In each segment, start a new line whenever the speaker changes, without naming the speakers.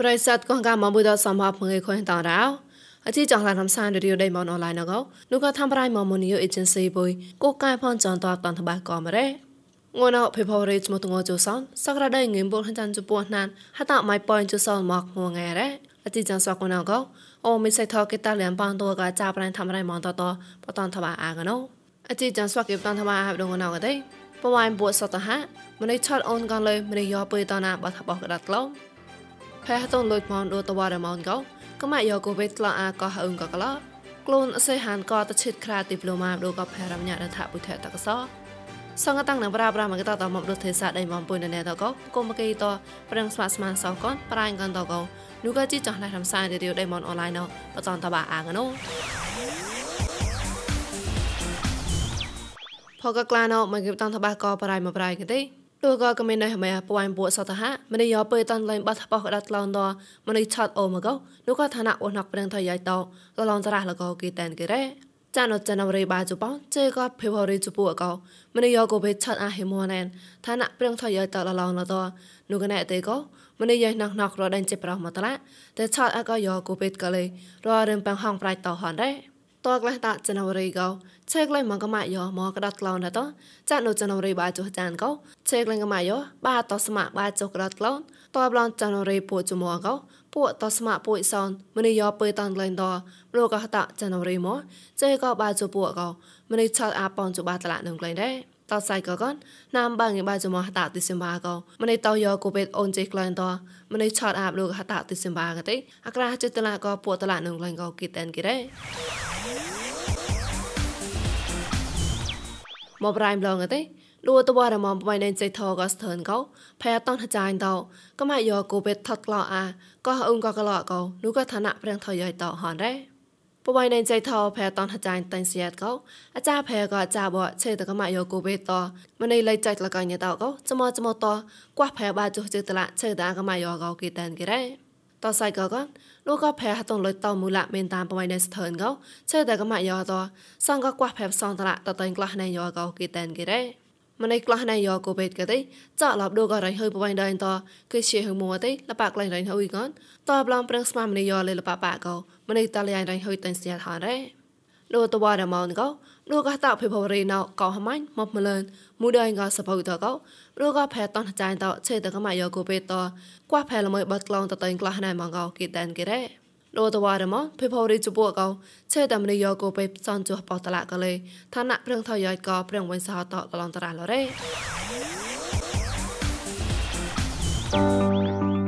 ប្រិស័តកងកាមកបុដសមហងេខុនតរោអជីចងឡានំសានរីយដេមនអនឡាញណកនោះក៏ធ្វើប្រៃមកមនីយអេเจนស៊ីបុយកូកែផនចនតតនតបាក៏មរ៉េងួនអភេផរេចមតងជូសនសក្រដៃងឹមបុលហចានជពោះណានហតាម៉ៃប៉យជូសនមកងងែរ៉េអជីចងសកណកអូមិសៃថកេតាលៀនប៉ងតកចាប្រៃធ្វើប្រៃមកតតបតនតបាអាកណូអជីចងសកេបតនតបាអាបដងណកទេបវ៉ៃបួសតហៈមនីឆតអូនកនលេមនីយោពើតណាបតបកដាត់ក្លោ ផែតនលុយម៉នដូតវ៉ារម៉នកោកម៉ាយោកូវេតក្លាអាកោហឹងកក្លាខ្លួនអសេហានកោតឈិតខ្រាទីប្លូម៉ាដូកផែរមញ្ញារដ្ឋពុទ្ធតកសសង្កតាំងនឹងប្រាប្រាមកតតមករុទ្ធេសាដៃបំពុយណែតកោគុំកេតប្រឹងស្មាស្មានសោកនប្រាញ់កនតកោនូកជីចោះណៃរំសាយរីយដៃមនអនឡាញណោបតនតបាអាងណូផកក្លាណោមកគេតនតបាកោប្រៃមកប្រៃកទេ ទូក៏កមិនណៃម៉ែពួយពួសតហៈមិនយោពើតាន់លែងបាត់បោះដាត់ឡងដមិនឆាត់អូមកោនោះក៏ឋានៈអូនកប្រឹងថយតោឡងចរះលកោគេតែនគេរ៉េចានចនវរីបាជបងជេក៏ភេវរីជពូកោមិនយោក៏បេឆាត់អាហេមណែនឋានៈប្រឹងថយតឡងលតនោះក៏ណែទេក៏មិនយាយណកណករដេញចេប្រោះមកតឡាតែឆាត់អកយោក៏បេកលេររឹមបាំងហងប្រៃតោហនរ៉េ តក្លេះតាចនវរីកោឆេក្លេះមកកម៉ាយោមកក្តាត់ក្លោនតចាក់នៅចនវរីបាចុះចានកោឆេក្លេះកម៉ាយោបាតស្មាបាចុះក្តាត់ក្លោនតបឡនចនវរីពូជមកកោពួកតស្មាពួយសនមនីយោពើតាន់លែងតប្រូកហតចនវរីមកចេកោបាចុះពួកកោមនីឆាត់អាប៉នជបាតឡានឹងក្លែងដែរ តសៃកកនណាមបាងបាចមហតាទិសិមបាកោមនីតោយោកូបេតអូនជេក្លែងតមនីឆាត់អាបលោកហតាទិសិមបាកទេអក្រាចិត្តឡាកោពួកតឡានឹងក្លែងកោគិតែនគិរ៉េមកប្រៃម្លងទេលួតវរមំបៃណេចៃថកស្ទើនកោផែតនចាញ់តោកម៉ាយោគូបេថតក្លោអាក៏អ៊ុងក៏ក្លោកោនោះក៏ឋានៈព្រៀងថយយតោហនរ៉េ បបៃណេចៃថោផែតនចាញ់តាញ់សៀតកោអាចាផែក៏អាចាបឆេតកម៉ាយោគូបេតមនីលៃចៃលកញតោកោចមចមតកួះផែបាចុះជិតឡាឆេតាកម៉ាយោកោគីតានគេរ៉េតសៃកកលោកក៏ផែហតុងលុយតមូលៈមានតាមបបៃណេស្ថើនកោឆេតកម៉ាយោតសងក៏កួះផែសងតឡាតតៃក្លះណៃយោកោគីតានគេរ៉េ ម្នៃក្លះណៃយោកូបេតកទេចាក់ឡប់ដូក៏រៃហើយបបៃដៃតគឺជាហឹងមួទេលបាក់ក្លែងរៃហើយកនតបឡំប្រឹងស្មាម្នៃយោលេលបាបាកោម្នៃតលៃរៃហើយតែស្យាថនរ៉េលោកតវ៉ារម៉ោនកោលោកក៏តភេបរីណៅកោហម៉ាញ់មកមលនមូដៃកោសបោតកោលោកក៏ផែតនចាញ់តឆេតកម៉ាយោកូបេតកួះផែលមួយបាត់ក្លងតតៃក្លះណៃម៉ងកោគីតែនគេរ៉េ លោតវ៉ារមភេផរីជពកោឆេតាមនីយោកោពេសនចុះបតឡាកលេឋានៈព្រឿងថយយកោព្រឿងវិញសហតឡងតរ៉ាឡរេ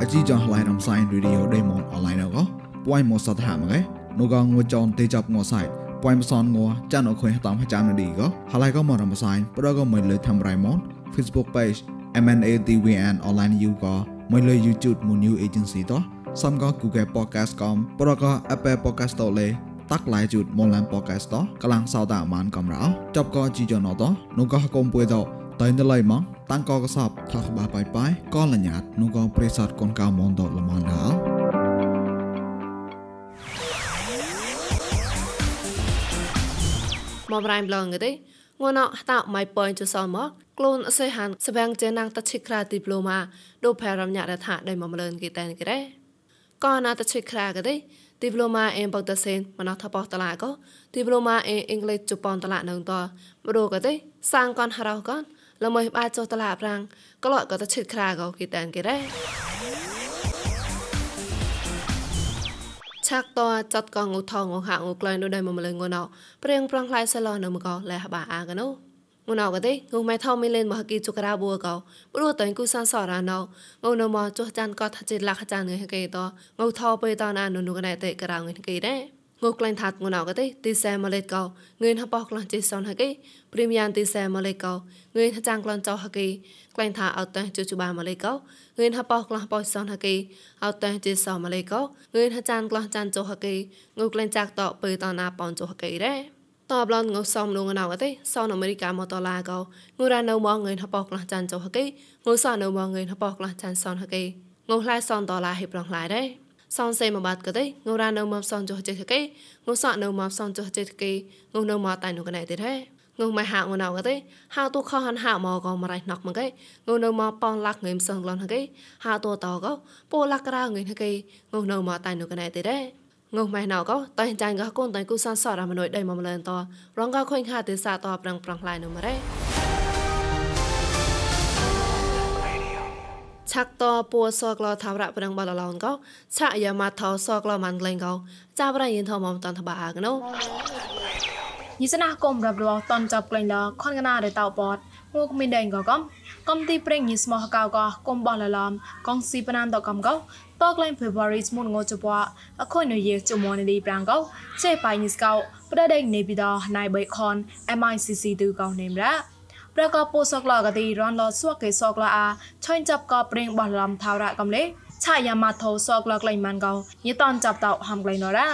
អជីចងឡៃរំសាយរីឌីអូដេម៉ុនអនឡាញកោពួយមកសតហាមកេនូកងងួចនទេចាប់ងសៃពួយមសនងចានអខុយតាមចាំនឌីកោហឡៃកោមករំសាយប្រកោមិនលើធ្វើរៃម៉ុន Facebook page MNATWN online you កោមិនលើ YouTube មួយ new agency តោ សំក៏ Google Podcast កំប្រក Apple Podcast តលេតាក់ឡៃជូតមនឡាន Podcast តកលាំងសោតអាមានកំរោចប់ក៏ជីយ៉ណតនោះក៏កុំពួយតតៃណឡៃម៉ងតាំងក៏កសបថាក្បាបាយបាយក៏លញ្ញាតនោះក៏ប្រិស័តកូនកៅមនតលមនដា
មកប្រៃម្លងទេងួនអតោម៉ៃប៉យចសមកខ្លួនអសេហានសបាំងចេណាងតឈិក្រាឌីប្លូម៉ាដូផែរំញារថាដៃមកម្លឿនគេតែនគេរ៉េ ក៏ណាតឈិក្រាកទេឌីប្លូម៉ាអេបកតសេនមណថបតឡាក៏ឌីប្លូម៉ាអេអង់គ្លេសជប៉ុនតឡានឹងតមរកទេសាងកនហរោកនល្មើបាចុះតឡាប្រាំងក្លោក៏តឈិក្រាក៏គេតែនគេរ៉េឆាក់តចាត់កងងូថងងហាងងក្លែងដូចដែរមកម្លឹងងណោព្រៀងប្រងខ្លាយសឡនៅមកលះបាអាកណូ ងូណៅកទេងូម៉ែថោមីលេនមហគីជុក្រាបួកោព្រោះតៃគូសានសរ៉ាណៅងូណមចុះចាន់ក៏ថាចិត្តលះចានងេកេតងូថោបេតណានុនុកណែតេក្រៅងេកេដែរងូក្លែងថាត់ងូណៅកទេទីសែម៉ាឡេកោងឿនហបោះក្លងជិសនហកេព្រីមយ៉ាងទីសែម៉ាឡេកោងឿនចាងក្លងចោហកេក្លែងថាអត់តេជុជបាម៉ាឡេកោងឿនហបោះក្ល ងបោសនហកេអត់តេជិសម៉ាឡេកោងឿនចានក្លងចានចោហកេងូក្លែងចាក់តបេតណាប៉នចោហកេដែរតបឡនងសំលងណៅអទេសនអមេរិកាមកតឡាកោងូរ៉ានៅមកងឿនហបកខ្លះចាន់ចុហកេងូសនៅមកងឿនហបកខ្លះចាន់សនហកេងូផ្លែសនតឡាហេប្រងផ្លែដែរសនសេមកបាត់កទេងូរ៉ានៅមកសនចុះចេះកេងូសនៅមកសនចុះចេះកេងូនៅមកតៃនុកណៃទេដែរងងមកហាងណៅកទេហៅទូខហានហៅមកក៏មករៃណកមកគេងងនៅមកប៉នលាក់ងឹមសងលនគេហៅទូតក៏ពូលាក់ក្រៅងឹមគេងងនៅមកតៃនៅកណែទេដែរ ងងម៉ែណៅក៏តៃចាញ់ក៏កូនតៃគូសានសរមនុយដៃមកម្លែនតរងក៏ខុញខាទេសាតប្រងប្រងឡៃនៅមករ៉េឆាក់តពួសកលថាវរៈប្រងបលឡងក៏ឆាក់យ៉ាម៉ាថោសកលមិនលេងក៏ចាបរយិនថោមកតនតបាអាកណូ
ញិសនាគមរាប់រតនចាប់ក្លែងឡខនកណារតៅបតងូកមីដេងក៏កំកំទីប្រេងញិស្មោះកៅក៏កុំបលឡំកងស៊ីបណានតកំក៏ តក្លែង February ស្មុនងចបអខុយនៅយាជមននេះប្រាំងក៏ចេបៃញិស្កៅប្រដេងနေពីដល់ណៃបៃខន MICC ទូកោនេមរ៉ាប្រកបពូសកលកទីរនលសួកេសកលអាឆុញចាប់ក៏ប្រេងបលឡំថារ៉ាកំលេឆាយាម៉ាថោសកលក្លែងម៉ានកោញិតនចាប់តោហំក្លែងណរ៉ា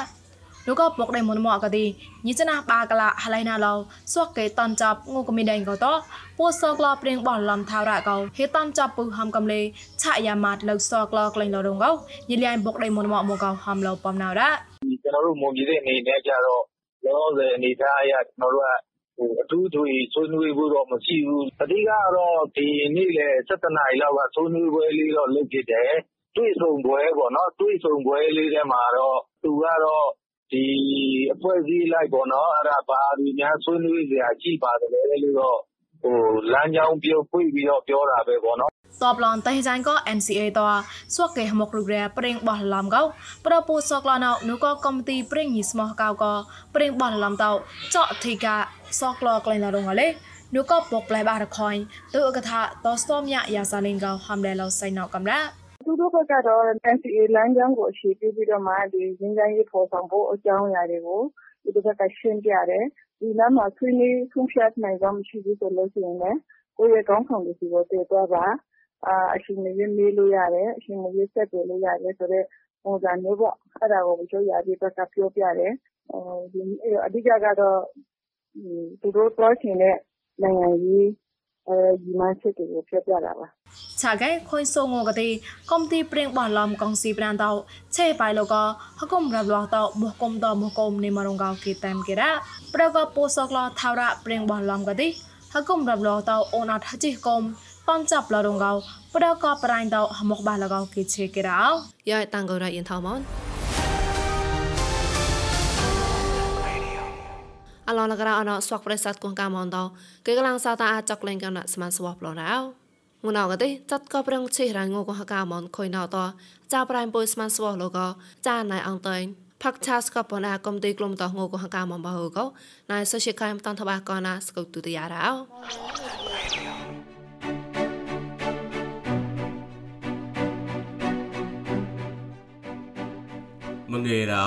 នោះក៏ពុកដែរមុនមកក៏ទីញីចណាបាកលាហឡៃណាឡោសួកេតនចាប់งูក៏មានដែរក៏តពូសក្លព្រៀងបនឡំថារៈកោហេតនចាប់ពុហំកំលេឆាយាមាតលើសក្លក្លែងឡរងកោញីលានពុកដែរមុនមកមកកោហំឡោបំណៅរៈ
ကျွန်တော်တို့မုံကြီးတဲ့အနေနဲ့ကြတော့လောလောဆယ်အနေထားအရကျွန်တော်တို့ကဟိုအထူးထူးဆွေးနွေးဖို့တော့မရှိဘူးအဓိကတော့ဒီနေ့လေ7နာရီလောက်ကဆွေးနွေးပွဲလေးတော့လုပ်ဖြစ်တယ်တွေ့ဆုံပွဲပေါ့နော်တွေ့ဆုံပွဲလေးထဲမှာတော့သူကတော့ ဒီအဖွဲ့အစည်းအလိုက် ဘာတွေများ ဆွေးနွေးစရာ ရှိပါသလဲလို့တော့ လမ်းကြောင်းဖွင့်ပြီးတော့ ပြောတာပဲပေါ့နော်။"
တပလန်တဟဇန်ကော NCA တဆွကေဟမကရုဂရပရင်ဘဟလမ်ကောပရပူဆကလနောနုကောကော်မတီပရင်ညစ်မဟကောကောပရင်ဘဟလမ်တောเจาะထိကဆော့ကလောကလင်လာတော့ငါလေနုကောပေါကလဲဘာရခွိုင်းတုအကထတောစတော်မြယာစာလင်ကောဟမ်လဲလောဆိုင်နောက်ကမ္ရာ
သူတို့ဘက်ကတော့ NCA လမ်းကြောင်းကို အခြေပြုပြီးတော့မှ ငြိမ်းချမ်းရေးဖော်ဆောင်ဖို့ အကြောင်းအရာတွေကို သူတို့ဘက်က ရှင်းပြတယ်။ဒီလမ်းမှာ ဆွေးနွေးဆုံးဖြတ်နိုင်စွမ်း မရှိဘူးဆိုလို့ရှိရင်လည်း ကိုယ့်ရဲ့ ခေါင်းဆောင်တွေဆီကို တင်သွားပါ။အချိန်မရွေး မေးလို့ရတယ်။အချိန်မရွေး ဆက်သွယ်လို့ရတယ်ဆိုတဲ့ ပုံစံမျိုးပေါ့။အဲဒါကို ဗိုလ်ချုပ်ရာပြည့်ဘက်က ပြောပြတယ်။အဓိကကတော့ သူတို့သွားချင်တဲ့ နိုင်ငံရေးရီမန်းချက်တွေကို ပြောပြတာပါ
ឆាកែខុញសូងកទេកុំទីព្រៀងបោះឡំកងស៊ីប្រានតោឆេបៃលកហកុំរាប់លោះតោមោះគុំតោមោះគុំនេមរងកោគេតាមគេរ៉ាប្រកបពូសកលថារ៉ាព្រៀងបោះឡំកទេហកុំរាប់លោះតោអូនអត់ហចិគុំបំចាប់លរងកោប្រកបប្រាញ់តោហមកបះលកោគេឆេគេ
រ៉ាយ៉ៃតាំងកោរ៉ាយិនថោម៉នអឡងលករអណស្វកប្រសាទគងកាមអនតោគេកំឡងសតាអាចកលេងកំណស្មានស្វះប្លរោ ងួនអកទេចាត់ក៏ប្រងឈិរងងកកាមនខុយណតចាប្រៃពុយស្មានស្វលកចាណៃអងតៃផាក់ឆាស្កបណាកំទីក្លុំតងកកាមនបហកណៃសសិកៃមតនតបាកណាស្កុទុតយ៉ារោ
មងេរោ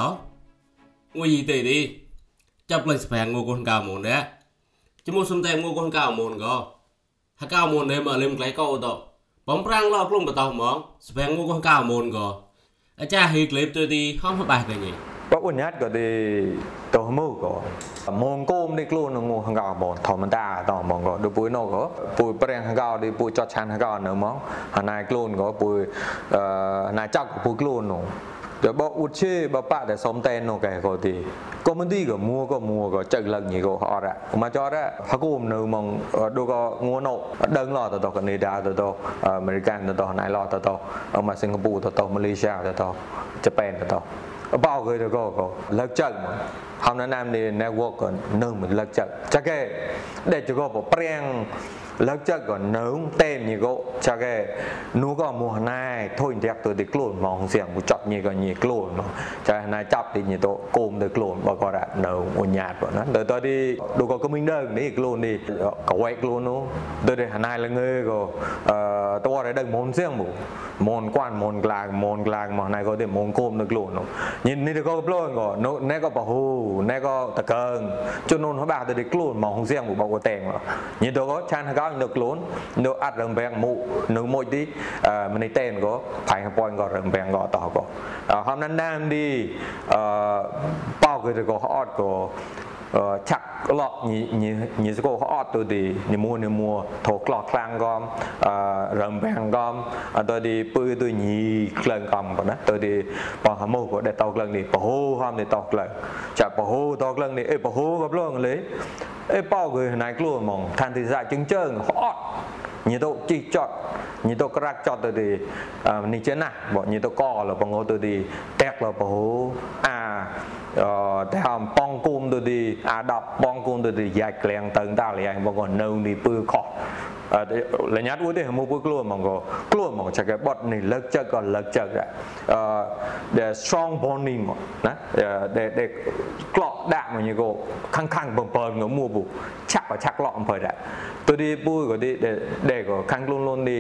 ងួយទេទេចាប់លេងស្ប្រាំងងូកូនកៅមុនណាជាមួយសំតែងូកូនកៅមុនក៏ ហកៅមុននេះមកលេមក្លែកោតបំប្រាំងឡក្លុំបតោហ្មងស្ប្រាំងងូកូនកៅមុនក៏អាចារ្យហេក្លេបទៅទីហំបាសទៅនេះ
បើអ៊ុនញ៉ាត់ក៏ទេតោះមកក៏មងគោមនេះខ្លួនងហងកោបងធម្មតាតហ្មងក៏ដូចពួយនោះក៏ពួយប្រាំងហងកោនេះពួយចត់ឆានហងកោនៅហ្មងហណៃខ្លួនក៏ពួយអឺណៃចាប់ក៏ពួយខ្លួននោះ ដល់បើអ៊ុតជេបើប៉តែសុំតែននោះកែក៏ទីក៏មិនទីក៏មួក៏មួក៏ចឹកលឹកញីក៏អត់មកចោរហកុំនៅមកដូចក៏ងួននោះដឹងឡតតកាណាដាតតអាមេរិកតតណៃឡតតមកសិង្ហបុរីតតម៉ាឡេស៊ីតតជប៉ុនតតបោគេទៅក៏ក៏លឹកចឹកមកហំណានាមនេះ network ក៏នៅមិនលឹកចឹកចាកែដែលជក៏ប្រាំង លើកចឹកក៏នៅតែញីក៏ចាកែនោះក៏មកណៃធុញតាក់ទៅទីខ្លួនមកសៀងមកចាប់ញីក៏ញីខ្លួនចាណៃចាប់ទីញីទៅគោមទៅខ្លួនបើក៏នៅអញ្ញាតបងណាទៅទៅទីដូចក៏មិនដឹងនេះខ្លួននេះក៏វែកខ្លួននោះទៅទីណៃលងើក៏អឺតរដឹងមុនសៀងមកមុនគាត់មុនក្លាងមុនក្លាងមកណៃក៏ទីមុនគោមនៅខ្លួននោះញីនេះក៏ប្លន់ក៏ណែក៏បហូណែក៏តកើងជនូនហបាទៅទីខ្លួនមកសៀងមកបោកតែងញីទៅក៏ឆានក៏នៅខ្លួននៅអត់រឹងបែងមុនៅមួយទីម្នេះតែនក៏ផៃប៉ុនក៏រឹងបែងក៏តក៏ហំណានណាមឌីអឺបោកទៅក៏អត់ក៏ឆាក់ឡក់ញីញីស្គោអត់ទៅទីនិមួនិមួធោក្លោះខ្លាំងក៏អឺរំបាំងក៏អត់ទៅទីពឺទៅញីក្លែងកំក៏ណាទៅទីបោះហមោក៏ដែលតោក្លែងនេះបហូហមនេះតោក្លែងចាបហូតោក្លែងនេះអេបហូក៏ប្លងលេ អេប៉ោគឺណៃខ្លួនហ្មងឋានទីសាជឹងជើងអត់ញីទៅជីចត់ញីទៅក្រាក់ចត់ទៅទីនេះចេះណាបើញីទៅកលបងទៅទីតាក់លបហូអាអឺតែហំប៉ងគុំទៅទីអាដប់ប៉ងគុំទៅទីយ៉ាច់ក្លៀងទៅតាលៀងបងក៏នៅនេះពើខោះ លញ្ញាតមួយទេមកពួកខ្លួនហ្មងក៏ខ្លួនហ្មងចាក់បត់នេះលើកចឹកក៏លើកចឹកអឺ the strong bonding មកណាដែលដែលក្លក់ដាក់មកញីក៏ខាងខាងបំពើងមួពូឆាក់ក៏ឆាក់ក្លក់អំពើដែរទៅទីពូក៏ទីដែលក៏ខាងខ្លួនលូនទី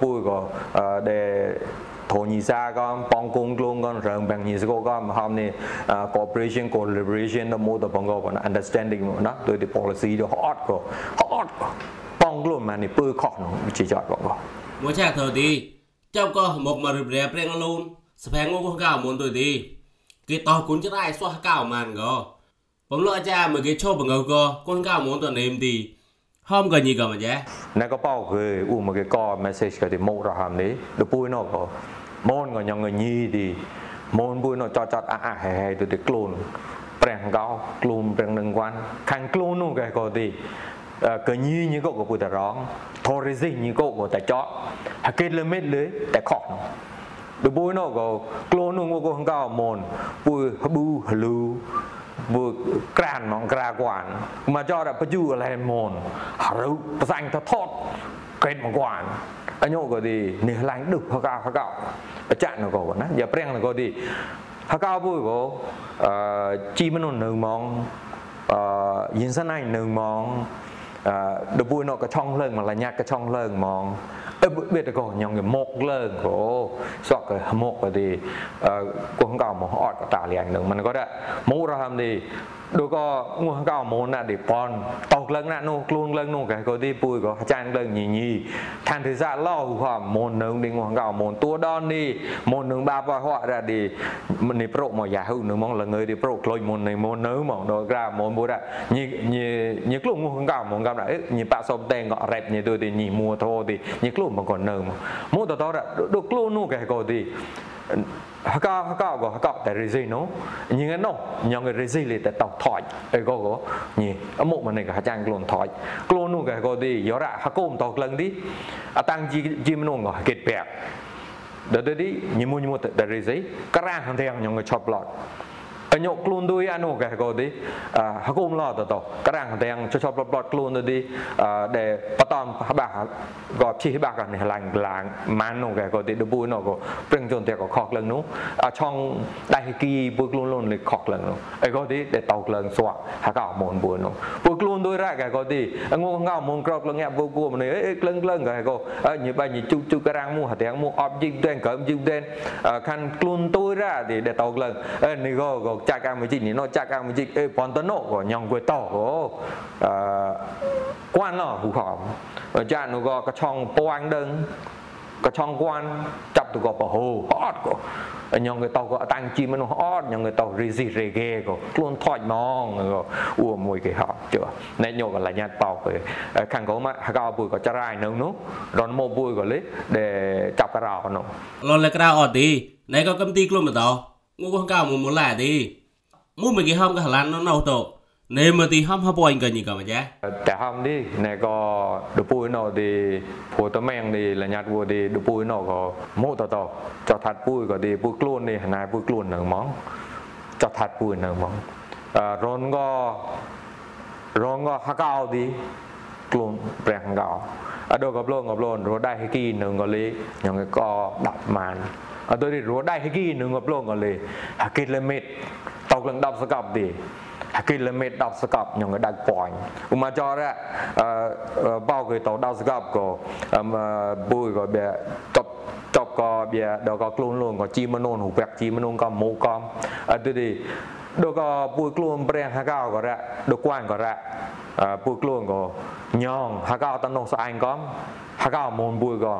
ពូក៏ដែលធញីសាក៏ប៉ងគងខ្លួនក៏រងបាំងញីសកក៏មហមនេះ cooperation collaboration ទៅមកទៅបងក៏ understanding ណាទៅទី policy ទៅអត់ក៏អត់ ប៉ងខ្លួនម៉ានេះពើខុសនោះជាចតបងបង
មួយចាទៅទីចាំក៏មកមករៀបរៀបព្រៀងលូនសភាងងកកៅមុនទៅទីគេតោះគុណចរៃសោះកៅម៉ានក៏ប
ងលោកអាចារ្យមកគេឈប់បងក៏គុណកៅមុនទៅនេមទីហមក៏ញីក៏មកចាណែក៏ប៉ោគេអ៊ូមកគេក៏ message ក៏ទីមករហមនេះទៅពួយនោះក៏មូនក៏ញងញីទីមូនពួយនោះចតចតអះអះហែហែទៅទីខ្លួនព្រះកោខ្លួនព្រះនឹងវ៉ាន់ខាងខ្លួននោះគេក៏ទី កញីញីកកពុតរងធរិសិញីកកតចកហកេលមេលេតែខកដូចបុយណូកក្លូនងកហង្កោមនពុយហប៊ូហលូវើក្រានមកក្រាគាន់មកចរបញ្ជូអលែមនហរូបប្រសាញ់ទៅថតកេតមកគាន់អញអូក៏ទីនេះឡើងដឹសហកហកបច្ចៈនកោណាយ៉ាព្រាំងនកោទីហកោពុយកោអឺជីមនុស្សនៅម៉ងអឺយិនសិនណៃនៅម៉ង ដពួយណកកឆងលើងមកលញ្ញាកឆងលើងហ្មងអឺបេតកោញងមកលើងកោសក់កមកក៏ទីគងកោមកអត់កតាលៀងនឹងมันក៏ដែរមូរហមនេះដូចក៏ងោះកោមូនណាឌីប៉ុនតោក្លឹងណានោះខ្លួនក្លឹងនោះក៏ក៏ទីពួយក៏ចានក្លឹងញីញីឋានទេសាឡោហមូននឹងឌីងោះកោមូនតួដននេះមូននឹងបាបហរ៉ាឌីនេះប្រុកមកយ៉ាហុនឹងមកលងើយទីប្រុកក្លុយមូននេះមូននៅមកដល់ក្រាមូនមួយញីញីញីក្លុងោះកោមូនកំដែរញីប៉សុំតែងក៏រ៉េបញីទៅទីញីមួធោទីញីក្លុងមកក៏នៅមកមកតតរដូចក្លុងនោះក៏ក៏ទី haka haka go haka ta rezi no nyi nga no nyong nga rezi le ta tao thoi e go go nyi amo ma ne ga chang klon thoi klon nu ga go di yo ra hakom to kleng di atang ji ji mno go ket pek da da di nyi mu nyi mu ta rezi kra han thang nyong ga chop lot ញកខ្លួនដូចអានោះកែក៏ទីហកុំឡតតក្រាំងទាំងចចប្លត់ខ្លួនទៅទីដែលបតំបាក៏ឈីបាក៏នេះឡាញ់ឡាងម៉ាននោះកែក៏ទីដបុយនោះក៏ព្រឹងជន់តែក៏ខកលឹងនោះឆ ងដៃគីពួយខ្លួនលូនលេខកលឹងនោះអីក៏ទីដែលតោកលឹងស្វាក់ហកអមូនពួយនោះពួយខ្លួនដូចរ៉ាកែក៏ទីងងងមូនក្រកលឹងញាក់ពួយគួម្នេះអីក្លឹងក្លឹងកែក៏ញីបាញ់ជុកជុកក្រាំងមួទាំងមួអប់ជីកតែកើមជីកតែខាន់ខ្លួនទួយរ៉ាទីដែលតោកលឹងនេះក៏ក៏ចាក់កាមជីនេះនោះចាក់កាមជីអេប៉ុនតណូក៏ញងគួយតោក៏អឺគួនណោហ៊ូខំចានោះក៏កឆងពួងដឹងកឆងគួនចាប់ទៅក៏បហូអត់ក៏ ញងគេតោក៏តាំងជីមនុស្សអត់ញងគេតោរីស៊ីរេហ្គេក៏ខ្លួនថត់ម៉ងក៏អ៊ូមួយគេហត់ចុះណែញោក៏ឡាញាត់បោគេខាងកោមកហកោពួយក៏ចរាយនៅនោះរនមកពួយក៏លេដែលចាប់ក្រៅនោះ
លនលេក្រៅអត់ទីណែក៏កំទីខ្លួនមកតោងូកកៅមកមកឡាទី mu mày cái hom cái halan nó nâu tổ nên mà thì hom hấp bòi cái gì cả mà chứ
แต่ hom đi này có đồ bùi nó thì phổ tơ mèng thì là nhạt vừa thì đồ bùi nó có mô tờ tờ cho thật bùi có thì bùi clone thì này bùi clone nâng món cho thật bùi nâng món à rôn có rôn có hạ cao đi clone bèn gạo à đồ gặp lôn gặp lôn rồi đây cái kia nâng có lý những cái co đập màn à tôi đi rồi đây cái kia nâng gặp lôn có lý hạ kít lên mệt តោកលឹង10សកប់ទេ គីឡូម៉ែត្រ10សកប់ញងដាច់ប៉ាញ់ឧមាចរៈអឺបោគេតោ10សកប់ក៏បុយក៏បែតបតបក៏បែដល់ក៏ខ្លួនលងក៏ជីមនុនរូបជីមនុនក៏មូកំអត់ទេដល់ក៏ពួយខ្លួនព្រះហកោក៏រៈដល់គួនក៏រៈពួយខ្លួនក៏ញងហកោតនងស្អែងកំហកោមូនពួយក៏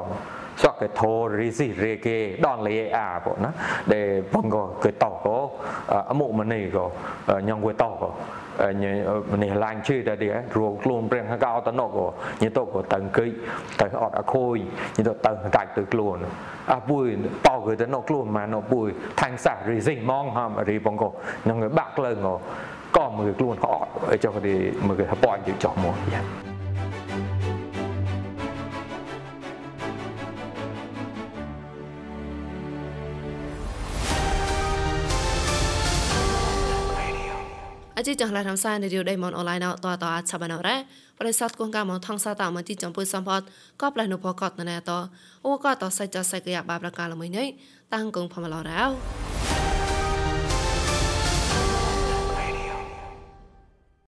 សក់គេធររីស៊ីរេគេដនលេអាបងណាដែលបងក៏គេតោក៏អមុមនីក៏ញងគេតោក៏ញនេះឡាញជឿតែទីរួខ្លួនព្រះហកោតណកក៏ញទៅក៏តឹងគិទៅអត់អខូយញទៅតឹងកាច់ទៅខ្លួនអាពួយបោគេទៅណកខ្លួនមកណកពួយថាំងសារីស៊ីម៉ងហាំរីបងក៏ញងគេបាក់លើងក៏ក៏មើលខ្លួនក៏អត់អីចុះគេមើលគេប៉យចុះមកយ៉ា
អជីចងឡារំសាយនៅដេមនអនឡាញអតតអឆាបានរ៉ាបរិស័ទគងកាមថងសាតាមទីចំពុយសំផតក៏ផ្លែនុផកតណែតអូក៏តសៃចសៃកយ៉ាបាប្រកាលមួយនេះតាំងគងផមឡរ៉ាវ